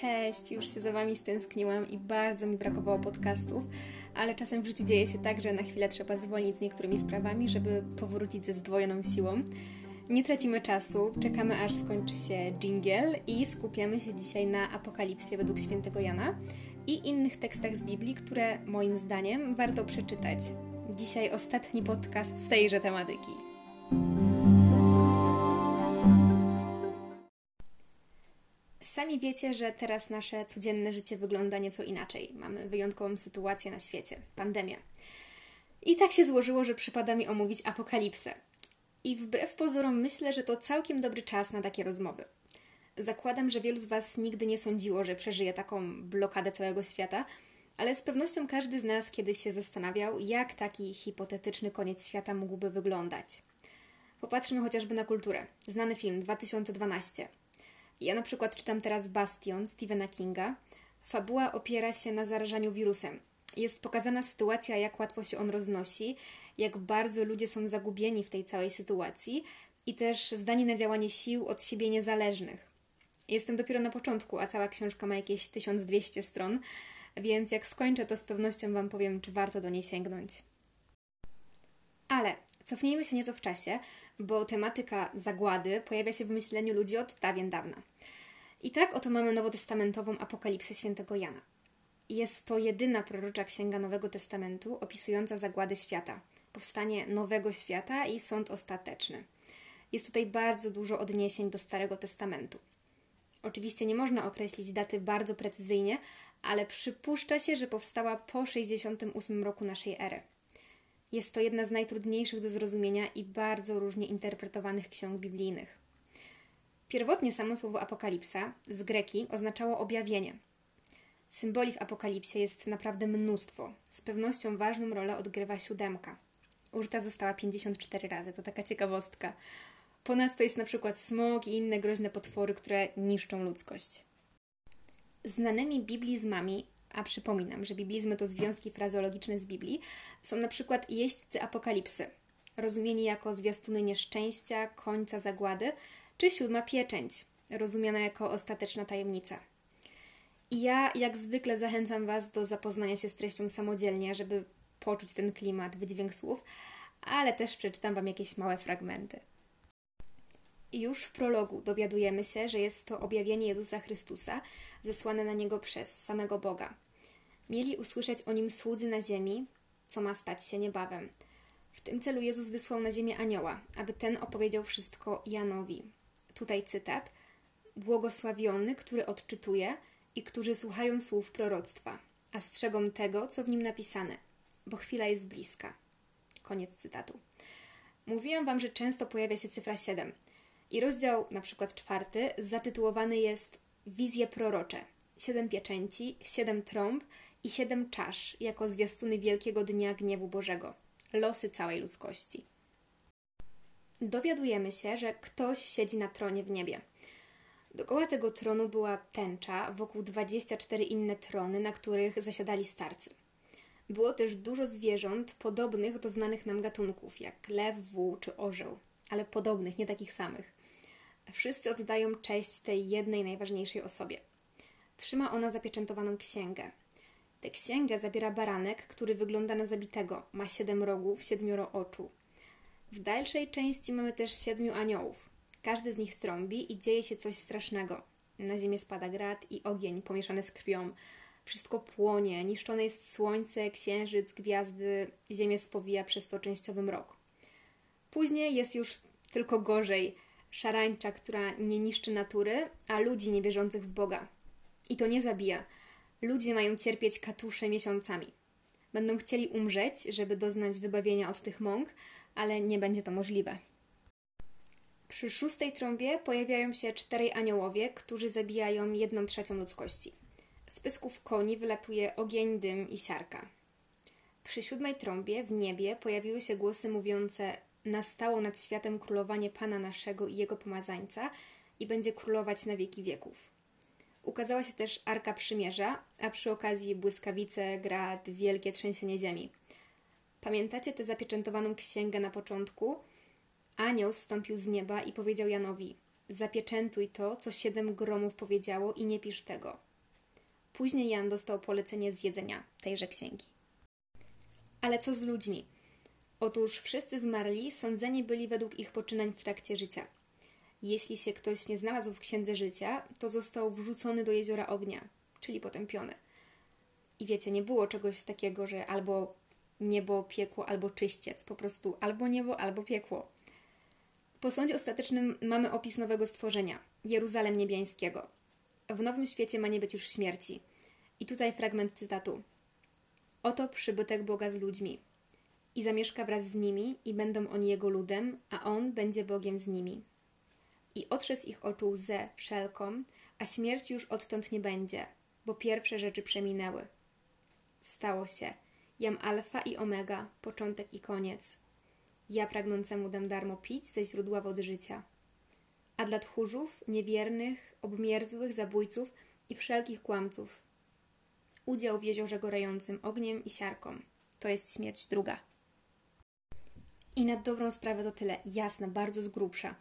Cześć, już się za Wami stęskniłam i bardzo mi brakowało podcastów, ale czasem w życiu dzieje się tak, że na chwilę trzeba zwolnić z niektórymi sprawami, żeby powrócić ze zdwojoną siłą. Nie tracimy czasu, czekamy aż skończy się jingle i skupiamy się dzisiaj na Apokalipsie według świętego Jana i innych tekstach z Biblii, które moim zdaniem warto przeczytać. Dzisiaj ostatni podcast z tejże tematyki. Sami wiecie, że teraz nasze codzienne życie wygląda nieco inaczej. Mamy wyjątkową sytuację na świecie pandemię. I tak się złożyło, że przypada mi omówić apokalipsę. I wbrew pozorom myślę, że to całkiem dobry czas na takie rozmowy. Zakładam, że wielu z Was nigdy nie sądziło, że przeżyje taką blokadę całego świata, ale z pewnością każdy z nas kiedyś się zastanawiał, jak taki hipotetyczny koniec świata mógłby wyglądać. Popatrzmy chociażby na kulturę. Znany film 2012. Ja na przykład czytam teraz Bastion Stephena Kinga. Fabuła opiera się na zarażaniu wirusem. Jest pokazana sytuacja, jak łatwo się on roznosi, jak bardzo ludzie są zagubieni w tej całej sytuacji i też zdani na działanie sił od siebie niezależnych. Jestem dopiero na początku, a cała książka ma jakieś 1200 stron, więc jak skończę, to z pewnością Wam powiem, czy warto do niej sięgnąć. Ale cofnijmy się nieco w czasie, bo tematyka zagłady pojawia się w myśleniu ludzi od dawien dawna. I tak oto mamy nowotestamentową apokalipsę świętego Jana. Jest to jedyna prorocza księga Nowego Testamentu opisująca zagłady świata, powstanie nowego świata i sąd ostateczny. Jest tutaj bardzo dużo odniesień do Starego Testamentu. Oczywiście nie można określić daty bardzo precyzyjnie, ale przypuszcza się, że powstała po 68 roku naszej ery. Jest to jedna z najtrudniejszych do zrozumienia i bardzo różnie interpretowanych ksiąg biblijnych. Pierwotnie samo słowo apokalipsa z greki oznaczało objawienie. Symboli w apokalipsie jest naprawdę mnóstwo. Z pewnością ważną rolę odgrywa siódemka. Użyta została 54 razy, to taka ciekawostka. Ponadto jest na przykład smog i inne groźne potwory, które niszczą ludzkość. Znanymi biblizmami a przypominam, że biblizmy to związki frazeologiczne z Biblii, są na przykład jeźdźcy apokalipsy, rozumieni jako zwiastuny nieszczęścia, końca zagłady, czy siódma pieczęć, rozumiana jako ostateczna tajemnica. I ja, jak zwykle, zachęcam Was do zapoznania się z treścią samodzielnie, żeby poczuć ten klimat, wydźwięk słów, ale też przeczytam Wam jakieś małe fragmenty. Już w prologu dowiadujemy się, że jest to objawienie Jezusa Chrystusa, zesłane na niego przez samego Boga. Mieli usłyszeć o nim słudzy na ziemi, co ma stać się niebawem. W tym celu Jezus wysłał na ziemię anioła, aby ten opowiedział wszystko Janowi. Tutaj cytat: Błogosławiony, który odczytuje i którzy słuchają słów proroctwa, a strzegą tego, co w nim napisane, bo chwila jest bliska. Koniec cytatu. Mówiłam Wam, że często pojawia się cyfra 7 i rozdział, na przykład czwarty, zatytułowany jest Wizje prorocze. Siedem pieczęci, siedem trąb i siedem czasz jako zwiastuny wielkiego dnia gniewu Bożego, losy całej ludzkości. Dowiadujemy się, że ktoś siedzi na tronie w niebie. Dokoła tego tronu była tęcza, wokół 24 inne trony, na których zasiadali starcy. Było też dużo zwierząt podobnych do znanych nam gatunków, jak lew, wół czy orzeł, ale podobnych, nie takich samych. Wszyscy oddają cześć tej jednej najważniejszej osobie. Trzyma ona zapieczętowaną księgę, Tę księgę zabiera baranek, który wygląda na zabitego. Ma siedem rogów, siedmioro oczu. W dalszej części mamy też siedmiu aniołów. Każdy z nich trąbi i dzieje się coś strasznego. Na ziemię spada grad i ogień pomieszany z krwią. Wszystko płonie, niszczone jest słońce, księżyc, gwiazdy, ziemię spowija przez to częściowy mrok. Później jest już tylko gorzej. Szarańcza, która nie niszczy natury, a ludzi niewierzących w Boga. I to nie zabija – Ludzie mają cierpieć katusze miesiącami. Będą chcieli umrzeć, żeby doznać wybawienia od tych mąk, ale nie będzie to możliwe. Przy szóstej trąbie pojawiają się czterej aniołowie, którzy zabijają jedną trzecią ludzkości. Z pysków koni wylatuje ogień, dym i siarka. Przy siódmej trąbie w niebie pojawiły się głosy mówiące nastało nad światem królowanie Pana naszego i Jego pomazańca i będzie królować na wieki wieków. Ukazała się też Arka Przymierza, a przy okazji błyskawice, grad, wielkie trzęsienie ziemi. Pamiętacie tę zapieczętowaną księgę na początku? Anioł zstąpił z nieba i powiedział Janowi: Zapieczętuj to, co siedem gromów powiedziało, i nie pisz tego. Później Jan dostał polecenie zjedzenia tejże księgi. Ale co z ludźmi? Otóż wszyscy zmarli sądzeni byli według ich poczynań w trakcie życia. Jeśli się ktoś nie znalazł w księdze życia, to został wrzucony do jeziora ognia, czyli potępiony. I wiecie, nie było czegoś takiego, że albo niebo, piekło, albo czyściec, po prostu albo niebo, albo piekło. Po sądzie ostatecznym mamy opis nowego stworzenia Jeruzalem Niebiańskiego. W nowym świecie ma nie być już śmierci. I tutaj fragment cytatu. Oto przybytek Boga z ludźmi. I zamieszka wraz z nimi, i będą oni jego ludem, a on będzie Bogiem z nimi. I otrze z ich oczu łzę wszelką, a śmierci już odtąd nie będzie, bo pierwsze rzeczy przeminęły. Stało się. Jam alfa i omega, początek i koniec. Ja pragnącemu dam darmo pić ze źródła wody życia. A dla tchórzów, niewiernych, obmierzłych, zabójców i wszelkich kłamców udział w jeziorze gorejącym ogniem i siarką. To jest śmierć druga. I na dobrą sprawę to tyle. Jasne, bardzo z grubsza.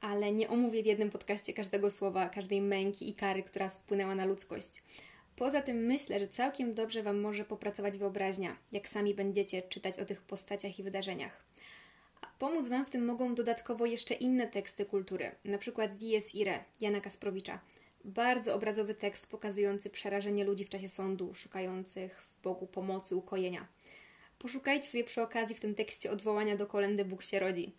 Ale nie omówię w jednym podcaście każdego słowa, każdej męki i kary, która spłynęła na ludzkość. Poza tym myślę, że całkiem dobrze Wam może popracować wyobraźnia, jak sami będziecie czytać o tych postaciach i wydarzeniach. A pomóc Wam w tym mogą dodatkowo jeszcze inne teksty kultury, np. Dies Irae Jana Kasprowicza. Bardzo obrazowy tekst pokazujący przerażenie ludzi w czasie sądu, szukających w Bogu pomocy, ukojenia. Poszukajcie sobie przy okazji w tym tekście odwołania do kolendy Bóg się rodzi.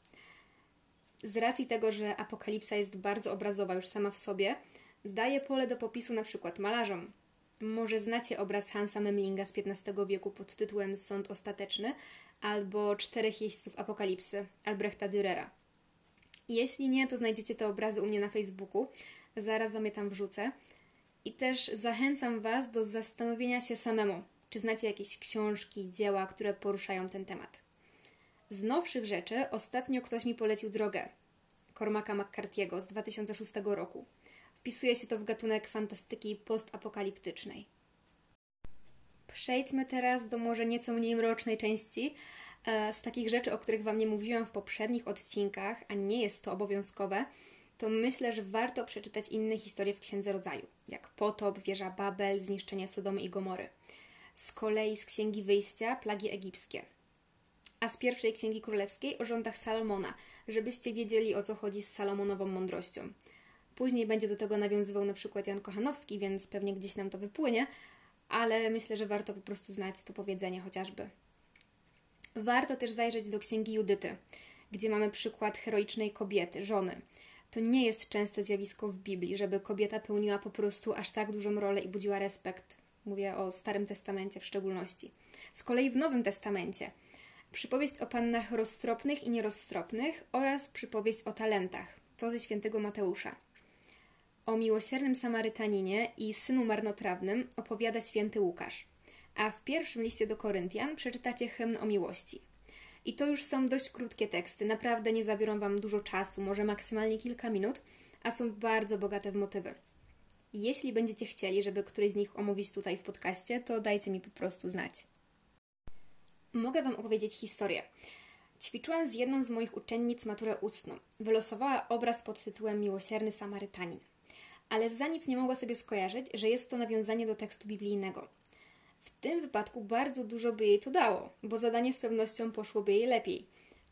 Z racji tego, że apokalipsa jest bardzo obrazowa już sama w sobie, daje pole do popisu na przykład malarzom, może znacie obraz Hansa Memlinga z XV wieku pod tytułem Sąd Ostateczny albo Czterech Jeźdźców Apokalipsy Albrechta Dürera. Jeśli nie, to znajdziecie te obrazy u mnie na Facebooku. Zaraz Wam je tam wrzucę. I też zachęcam Was do zastanowienia się samemu, czy znacie jakieś książki, dzieła, które poruszają ten temat. Z nowszych rzeczy ostatnio ktoś mi polecił drogę Cormaca McCarthy'ego z 2006 roku. Wpisuje się to w gatunek fantastyki postapokaliptycznej. Przejdźmy teraz do może nieco mniej mrocznej części. E, z takich rzeczy, o których Wam nie mówiłam w poprzednich odcinkach, a nie jest to obowiązkowe, to myślę, że warto przeczytać inne historie w Księdze Rodzaju, jak potop, wieża Babel, zniszczenie Sodomy i Gomory. Z kolei z Księgi Wyjścia plagi egipskie. A z pierwszej Księgi Królewskiej o rządach Salomona, żebyście wiedzieli o co chodzi z Salomonową mądrością. Później będzie do tego nawiązywał na przykład Jan Kochanowski, więc pewnie gdzieś nam to wypłynie, ale myślę, że warto po prostu znać to powiedzenie chociażby. Warto też zajrzeć do księgi Judyty, gdzie mamy przykład heroicznej kobiety, żony. To nie jest częste zjawisko w Biblii, żeby kobieta pełniła po prostu aż tak dużą rolę i budziła respekt. Mówię o Starym Testamencie w szczególności. Z kolei w Nowym Testamencie przypowieść o pannach roztropnych i nieroztropnych oraz przypowieść o talentach. To ze świętego Mateusza. O miłosiernym Samarytaninie i synu marnotrawnym opowiada święty Łukasz, a w pierwszym liście do Koryntian przeczytacie hymn o miłości. I to już są dość krótkie teksty, naprawdę nie zabiorą Wam dużo czasu, może maksymalnie kilka minut, a są bardzo bogate w motywy. Jeśli będziecie chcieli, żeby któryś z nich omówić tutaj w podcaście, to dajcie mi po prostu znać. Mogę Wam opowiedzieć historię. Ćwiczyłam z jedną z moich uczennic maturę ustną. Wylosowała obraz pod tytułem Miłosierny Samarytanin ale za nic nie mogła sobie skojarzyć, że jest to nawiązanie do tekstu biblijnego. W tym wypadku bardzo dużo by jej to dało, bo zadanie z pewnością poszłoby jej lepiej.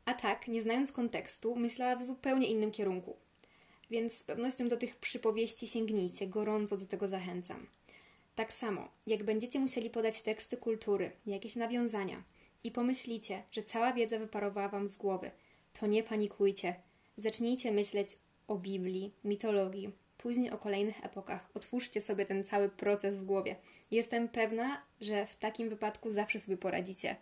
A tak, nie znając kontekstu, myślała w zupełnie innym kierunku. Więc z pewnością do tych przypowieści sięgnijcie, gorąco do tego zachęcam. Tak samo, jak będziecie musieli podać teksty kultury, jakieś nawiązania i pomyślicie, że cała wiedza wyparowała Wam z głowy, to nie panikujcie. Zacznijcie myśleć o Biblii, mitologii, później o kolejnych epokach. Otwórzcie sobie ten cały proces w głowie. Jestem pewna, że w takim wypadku zawsze sobie poradzicie.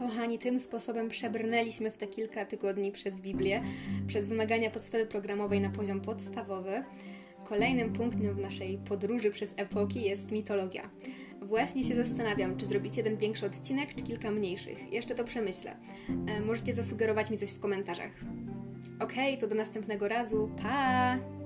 Kochani, tym sposobem przebrnęliśmy w te kilka tygodni przez Biblię, przez wymagania podstawy programowej na poziom podstawowy. Kolejnym punktem w naszej podróży przez epoki jest mitologia. Właśnie się zastanawiam, czy zrobić jeden większy odcinek, czy kilka mniejszych. Jeszcze to przemyślę. E, możecie zasugerować mi coś w komentarzach. Ok, to do następnego razu. Pa!